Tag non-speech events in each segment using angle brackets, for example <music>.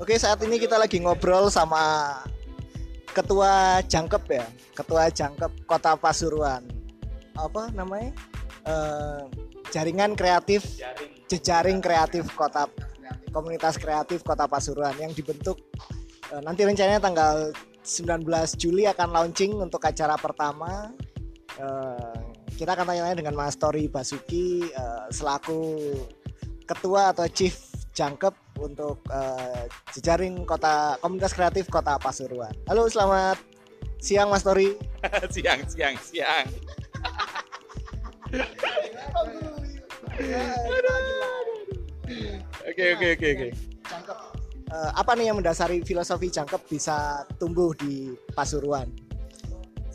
Oke, saat ini kita lagi ngobrol sama Ketua Jangkep ya, Ketua Jangkep Kota Pasuruan. Apa namanya? Eh, jaringan kreatif, jejaring kreatif Kota Komunitas Kreatif Kota Pasuruan yang dibentuk eh, nanti rencananya tanggal 19 Juli akan launching untuk acara pertama. Eh, kita akan tanya-tanya dengan Mas Tori Basuki selaku ketua atau chief Jangkep untuk eh, jejaring kota komunitas kreatif Kota Pasuruan. Halo, selamat siang Mas Tori. <laughs> siang siang siang oke oke oke oke Jangkep. Eh, apa nih yang mendasari filosofi Jangkep bisa tumbuh di Pasuruan?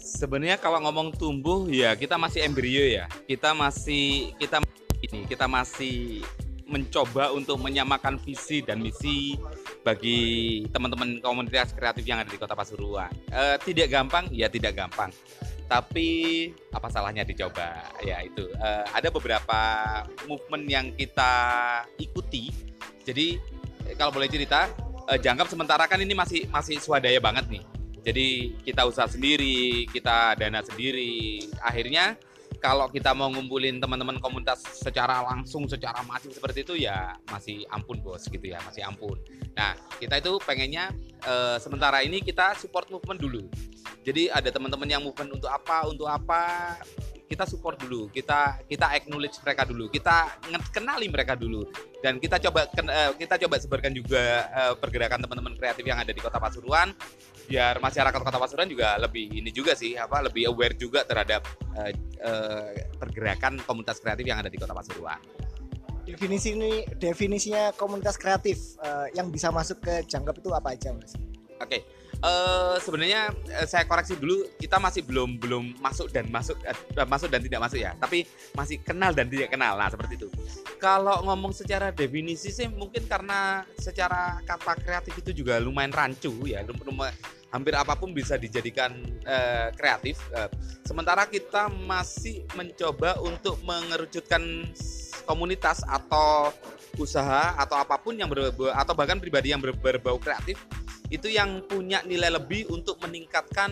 sebenarnya kalau ngomong tumbuh ya kita masih embrio ya kita masih kita ini kita masih mencoba untuk menyamakan visi dan misi bagi teman-teman komunitas kreatif yang ada di Kota Pasuruan. Eh, tidak gampang, ya tidak gampang. Tapi apa salahnya dicoba? Ya itu Eh, ada beberapa movement yang kita ikuti. Jadi kalau boleh cerita, eh, jangkap sementara kan ini masih masih swadaya banget nih. Jadi kita usaha sendiri, kita dana sendiri. Akhirnya kalau kita mau ngumpulin teman-teman komunitas secara langsung, secara masif seperti itu ya masih ampun bos gitu ya, masih ampun. Nah kita itu pengennya eh, sementara ini kita support movement dulu. Jadi ada teman-teman yang movement untuk apa, untuk apa kita support dulu, kita kita acknowledge mereka dulu, kita kenali mereka dulu, dan kita coba eh, kita coba sebarkan juga eh, pergerakan teman-teman kreatif yang ada di Kota Pasuruan, biar masyarakat Kota Pasuruan juga lebih ini juga sih apa lebih aware juga terhadap eh, pergerakan komunitas kreatif yang ada di Kota Pasuruan. Definisi ini definisinya komunitas kreatif eh, yang bisa masuk ke Jangkep itu apa aja, Mas? Oke, eh, sebenarnya eh, saya koreksi dulu, kita masih belum belum masuk dan masuk eh, masuk dan tidak masuk ya, tapi masih kenal dan tidak kenal, nah seperti itu. Kalau ngomong secara definisi sih mungkin karena secara kata kreatif itu juga lumayan rancu ya, lum- lum- hampir apa pun bisa dijadikan eh, kreatif. Eh, sementara kita masih mencoba untuk mengerucutkan komunitas atau usaha atau apa pun yang berbau atau bahkan pribadi yang ber- berbau kreatif itu yang punya nilai lebih untuk meningkatkan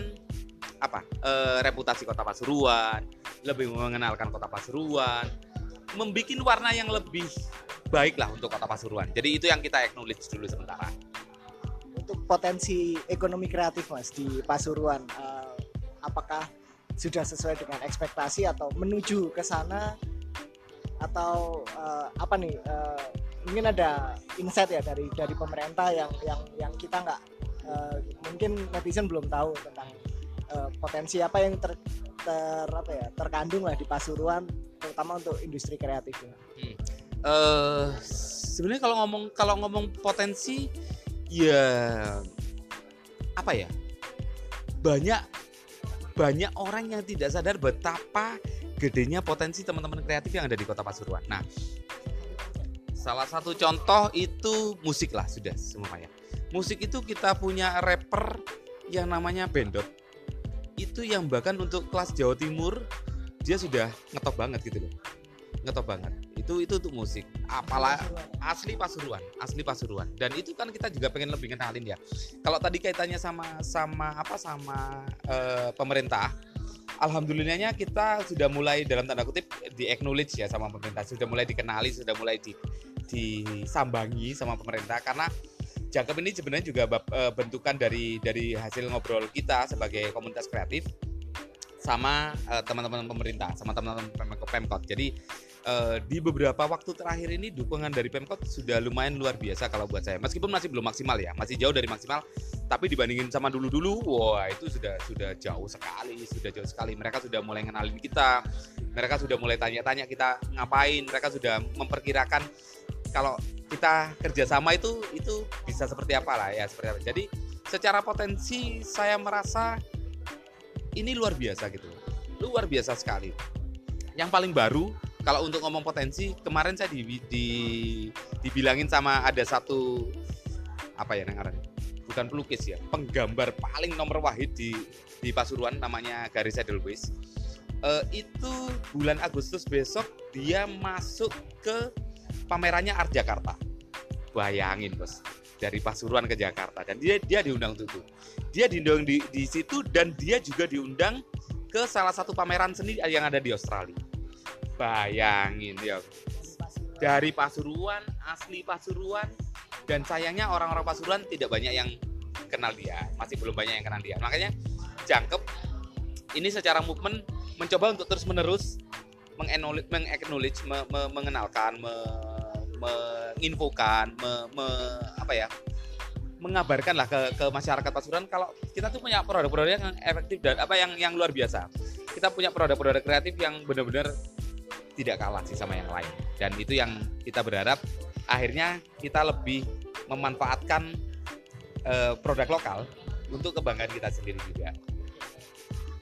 apa eh, reputasi kota Pasuruan, lebih mengenalkan kota Pasuruan, membuat warna yang lebih baik lah untuk kota Pasuruan. Jadi itu yang kita acknowledge dulu sementara. Untuk potensi ekonomi kreatif, Mas, di Pasuruan, eh, apakah sudah sesuai dengan ekspektasi atau menuju ke sana atau eh, apa nih? eh, mungkin ada insight ya dari dari pemerintah yang yang yang kita nggak eh, mungkin netizen belum tahu tentang eh, potensi apa yang ter, ter apa ya terkandung lah di Pasuruan terutama untuk industri kreatif ya. eh sebenarnya kalau ngomong kalau ngomong potensi ya apa ya banyak banyak orang yang tidak sadar betapa gedenya potensi teman-teman kreatif yang ada di kota Pasuruan. Nah, salah satu contoh itu musik lah sudah semuanya. Musik itu kita punya rapper yang namanya Bendot. Itu yang bahkan untuk kelas Jawa Timur dia sudah ngetop banget gitu loh. Ngetop banget. Itu itu untuk musik. Apalah asli Pasuruan, asli Pasuruan. Dan itu kan kita juga pengen lebih kenalin ya. Kalau tadi kaitannya sama sama apa sama eh, pemerintah, alhamdulillahnya kita sudah mulai dalam tanda kutip di acknowledge ya sama pemerintah, sudah mulai dikenali, sudah mulai di disambangi sama pemerintah karena Jangkep ini sebenarnya juga eh, bentukan dari dari hasil ngobrol kita sebagai komunitas kreatif sama eh, teman-teman pemerintah, sama teman-teman Pemko- Pemkot. Jadi eh, di beberapa waktu terakhir ini dukungan dari Pemkot sudah lumayan luar biasa kalau buat saya. Meskipun masih belum maksimal ya, masih jauh dari maksimal, tapi dibandingin sama dulu-dulu, wah itu sudah sudah jauh sekali, sudah jauh sekali. Mereka sudah mulai ngenalin kita, mereka sudah mulai tanya-tanya kita ngapain, mereka sudah memperkirakan kalau kita kerjasama itu itu bisa seperti apa lah ya seperti apa. Jadi secara potensi saya merasa ini luar biasa gitu, luar biasa sekali. Yang paling baru kalau untuk ngomong potensi kemarin saya di, di dibilangin sama ada satu apa ya namanya bukan pelukis ya penggambar paling nomor wahid di di Pasuruan namanya Garis Edelweiss Eh, itu bulan Agustus besok dia masuk ke pamerannya Art Jakarta. Bayangin bos. Dari Pasuruan ke Jakarta. Dan dia dia diundang itu. Dia diundang di, di situ dan dia juga diundang ke salah satu pameran seni yang ada di Australia. Bayangin ya. Dari Pasuruan, asli Pasuruan dan sayangnya orang-orang Pasuruan tidak banyak yang kenal dia, masih belum banyak yang kenal dia. Makanya jangkep ini secara movement mencoba untuk terus menerus mengaknowledge, me, me, mengenalkan, me, menginfokan, me, me, apa ya, mengabarkan lah ke, ke masyarakat Pasuruan kalau kita tuh punya produk-produk yang efektif dan apa yang yang luar biasa. Kita punya produk-produk kreatif yang benar-benar tidak kalah sih sama yang lain. Dan itu yang kita berharap akhirnya kita lebih memanfaatkan uh, produk lokal untuk kebanggaan kita sendiri juga.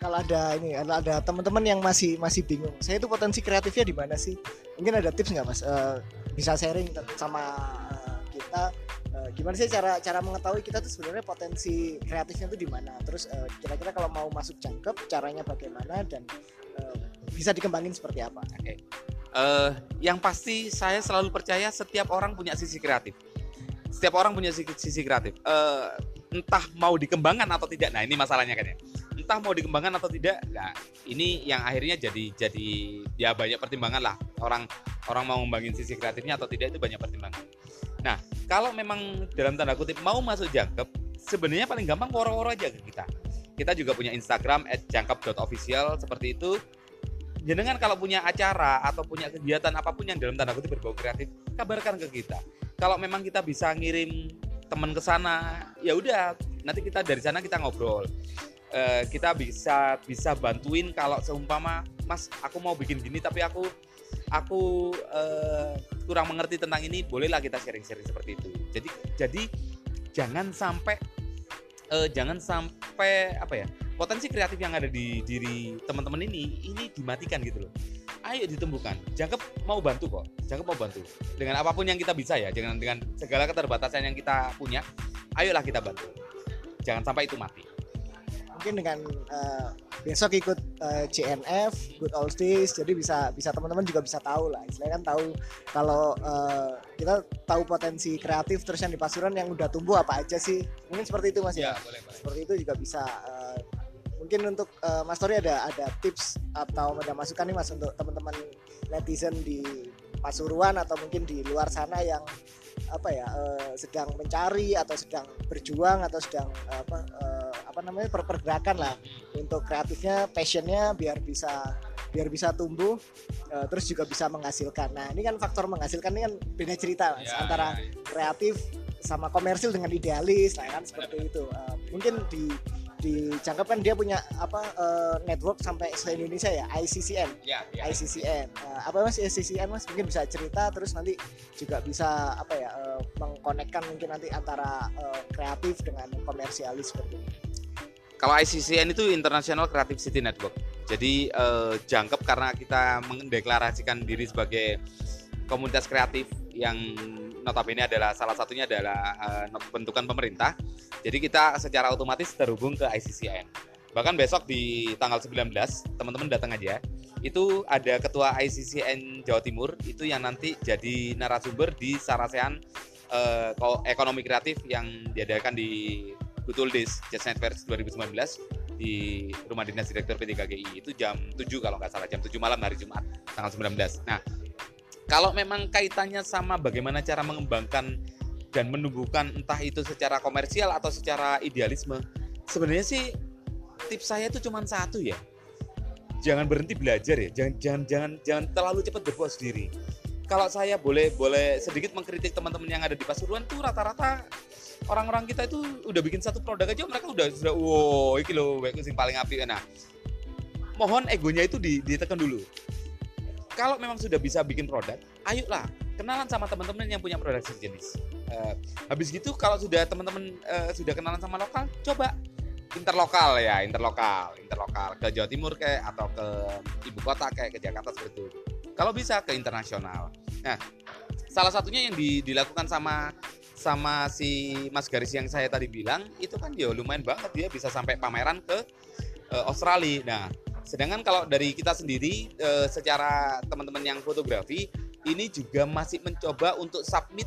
Kalau ada ini ada teman-teman yang masih masih bingung saya itu potensi kreatifnya di mana sih? Mungkin ada tips nggak mas? Uh, bisa sharing sama uh, kita uh, gimana sih cara cara mengetahui kita tuh sebenarnya potensi kreatifnya itu di mana? Terus kira kira-kira kalau mau masuk jangkep caranya bagaimana? Dan uh, bisa dikembangin seperti apa? Okay. uh, yang pasti saya selalu percaya setiap orang punya sisi kreatif. Setiap orang punya sisi, sisi kreatif. Uh, entah mau dikembangkan atau tidak. Nah ini masalahnya kan ya. Entah mau dikembangkan atau tidak nah ini yang akhirnya jadi jadi ya banyak pertimbangan lah. Orang orang mau ngembangin sisi kreatifnya atau tidak itu banyak pertimbangan. Nah kalau memang dalam tanda kutip mau masuk jangkep sebenarnya paling gampang woro-woro aja ke kita. Kita juga punya Instagram @jangkep.official seperti itu jenengan kalau punya acara atau punya kegiatan apa pun yang dalam tanda kutip berbau kreatif kabarkan ke kita. Kalau memang kita bisa ngirim teman ke sana ya udah nanti kita dari sana kita ngobrol. Uh, kita bisa bisa bantuin kalau seumpama mas aku mau bikin gini tapi aku aku uh, kurang mengerti tentang ini bolehlah kita sharing-sharing seperti itu. Jadi jadi jangan sampai uh, jangan sampai apa ya potensi kreatif yang ada di diri teman-teman ini ini dimatikan gitu loh. Ayo ditumbuhkan. Jangkep mau bantu kok. Jangkep mau bantu. Dengan apa pun yang kita bisa ya dengan dengan segala keterbatasan yang kita punya ayolah kita bantu. Jangan sampai itu mati. Mungkin dengan uh, besok ikut uh, eh, CNF Good Old Days jadi bisa bisa teman-teman juga bisa tahu lah. Istilahnya kan tahu kalau uh, kita tahu potensi kreatif terus yang di Pasuruan yang udah tumbuh apa aja sih. Mungkin seperti itu mas. Ya, ya? Boleh, boleh. seperti itu juga bisa uh, mungkin untuk uh, Mas Tori ada ada tips atau ada masukan nih mas untuk teman-teman netizen di Pasuruan atau mungkin di luar sana yang apa ya uh, sedang mencari atau sedang berjuang atau sedang apa uh, apa namanya per pergerakan lah untuk kreatifnya passionnya biar bisa biar bisa tumbuh uh, terus juga bisa menghasilkan. Nah ini kan faktor menghasilkan ini kan beda cerita mas ya, antara ya, ya. kreatif sama komersil dengan idealis lah kan seperti itu. uh, mungkin di di Jangkep kan dia punya apa uh, network sampai se Indonesia ya ICCN ya, ya. ICCN uh, apa mas ICCN mas? Mungkin bisa cerita terus nanti juga bisa apa ya uh, mengkonekkan mungkin nanti antara uh, kreatif dengan komersialis seperti ini. Kalau ICCN itu International Creative City Network. Jadi uh, Jangkep karena kita mendeklarasikan diri sebagai komunitas kreatif yang notabene adalah salah satunya adalah uh, bentukan pemerintah. Jadi kita secara otomatis terhubung ke ICCN. Bahkan besok di tanggal 19, teman-teman datang aja. Itu ada ketua ICCN Jawa Timur itu yang nanti jadi narasumber di Sarasean uh, ekonomi kreatif yang diadakan di Betul Des Jazz Fest 2019 di Rumah Dinas Direktur P3GI itu jam 7 kalau nggak salah jam 7 malam hari Jumat tanggal 19. Nah, kalau memang kaitannya sama bagaimana cara mengembangkan dan menumbuhkan entah itu secara komersial atau secara idealisme, sebenarnya sih tips saya itu cuma satu ya. Jangan berhenti belajar ya, jangan jangan jangan jangan terlalu cepat berpuas diri. Kalau saya boleh boleh sedikit mengkritik teman-teman yang ada di Pasuruan tuh rata-rata orang-orang kita itu udah bikin satu produk aja mereka udah sudah wow iki loh paling api nah mohon egonya itu ditekan dulu kalau memang sudah bisa bikin produk, ayolah kenalan sama teman-teman yang punya produk sejenis. Uh, habis gitu kalau sudah teman-teman uh, sudah kenalan sama lokal, coba interlokal ya, interlokal, interlokal ke Jawa Timur kayak atau ke ibu kota kayak ke Jakarta seperti itu. Kalau bisa ke internasional. Nah, salah satunya yang di, dilakukan sama sama si Mas Garis yang saya tadi bilang itu kan ya lumayan banget dia bisa sampai pameran ke uh, Australia. Nah, Sedangkan kalau dari kita sendiri e, secara teman-teman yang fotografi ini juga masih mencoba untuk submit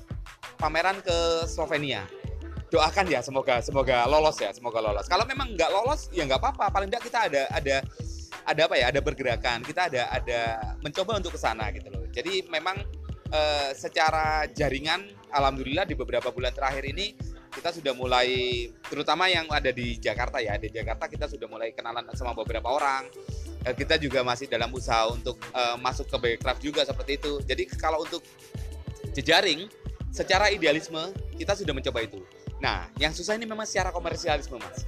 pameran ke Slovenia. doakan ya semoga semoga lolos ya semoga lolos. Kalau memang nggak lolos ya nggak apa-apa. Paling tidak kita ada ada ada apa ya ada pergerakan. Kita ada ada mencoba untuk ke sana gitu loh. Jadi memang eh, secara jaringan alhamdulillah di beberapa bulan terakhir ini kita sudah mulai terutama yang ada di Jakarta ya. Di Jakarta kita sudah mulai kenalan sama beberapa orang. Eh, kita juga masih dalam usaha untuk eh, masuk ke Backcraft juga seperti itu. Jadi kalau untuk jejaring secara idealisme kita sudah mencoba itu. Nah yang susah ini memang secara komersialisme mas.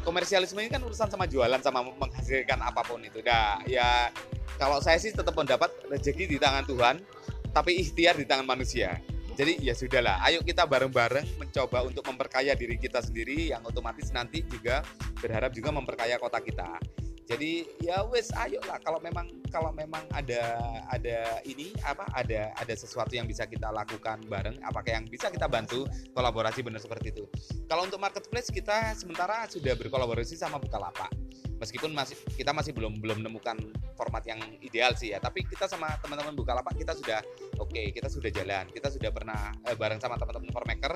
Komersialisme ini kan urusan sama jualan sama menghasilkan apa pun itu. Dah ya kalau saya sih tetap mendapat rezeki di tangan Tuhan tapi ikhtiar di tangan manusia jadi ya sudahlah. Ayo kita bareng-bareng mencoba untuk memperkaya diri kita sendiri yang otomatis nanti juga berharap juga memperkaya kota kita. Jadi ya wes ayo lah kalau memang kalau memang ada ada ini apa ada ada sesuatu yang bisa kita lakukan bareng apakah yang bisa kita bantu? Kolaborasi benar seperti itu. Kalau untuk marketplace kita sementara sudah berkolaborasi sama Bukalapak meskipun masih kita masih belum belum menemukan format yang ideal sih ya tapi kita sama teman-teman Bukalapak kita sudah oke okay, kita sudah jalan kita sudah pernah eh, bareng sama teman-teman formaker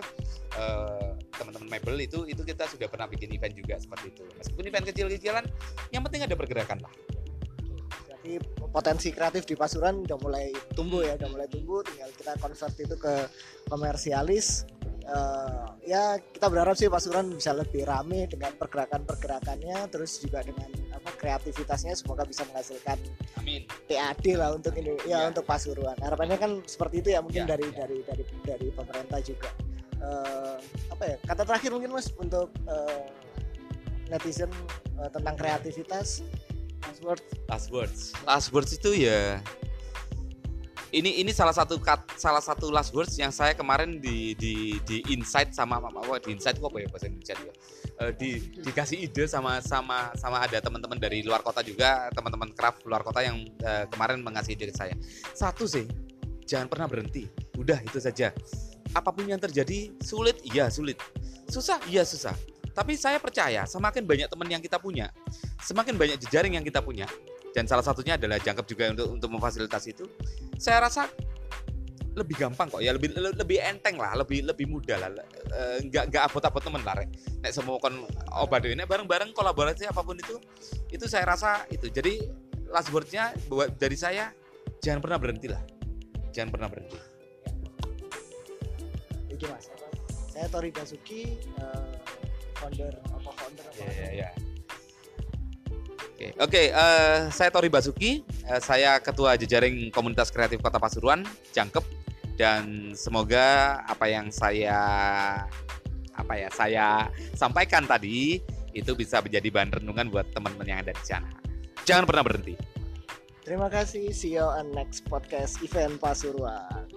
eh, teman-teman mebel itu itu kita sudah pernah bikin event juga seperti itu meskipun event kecil-kecilan yang penting ada pergerakan lah Berarti potensi kreatif di Pasuruan udah mulai tumbuh ya, udah mulai tumbuh. Tinggal kita convert itu ke komersialis. Eh, ya kita berharap sih Pasuruan bisa lebih rame dengan pergerakan-pergerakannya, terus juga dengan apa kreativitasnya semoga bisa menghasilkan amin PAD lah untuk ini ya Ya. untuk Pasuruan. Harapannya kan seperti itu ya mungkin Ya, dari ya. dari dari dari pemerintah juga. Eh, apa ya kata terakhir mungkin mas untuk eh, netizen eh, tentang kreativitas last word last words last words itu ya ini ini salah satu kat, salah satu last words yang saya kemarin di di di insight sama apa, di insight kok apa ya bahasa Indonesia Eh, di dikasih ide sama sama sama ada teman-teman dari luar kota juga teman-teman craft luar kota yang eh, kemarin mengasih ide ke saya. Satu sih jangan pernah berhenti. Udah itu saja. Apa pun yang terjadi sulit? Iya sulit. Susah? Iya susah. Tapi saya percaya semakin banyak teman yang kita punya semakin banyak jejaring yang kita punya dan salah satunya adalah jangkep juga untuk untuk memfasilitasi itu saya rasa lebih gampang kok ya lebih le- lebih enteng lah lebih lebih mudah lah Eh, nggak nggak abot-abot temen lah Rek. nek semua kon obat ini bareng-bareng kolaborasi apa pun itu itu saya rasa itu jadi last wordnya buat dari saya jangan pernah berhenti lah jangan pernah berhenti Oke mas, saya Tori Basuki, eh, founder apa founder apa? Ya, ya, ya. Oke, oke. eh, saya Tori Basuki. eh, saya Ketua Jejaring Komunitas Kreatif Kota Pasuruan, Jangkep. Dan semoga apa yang saya apa ya saya sampaikan tadi itu bisa menjadi bahan renungan buat teman-teman yang ada di sana. Jangan pernah berhenti. Terima kasih, see you on next podcast event Pasuruan.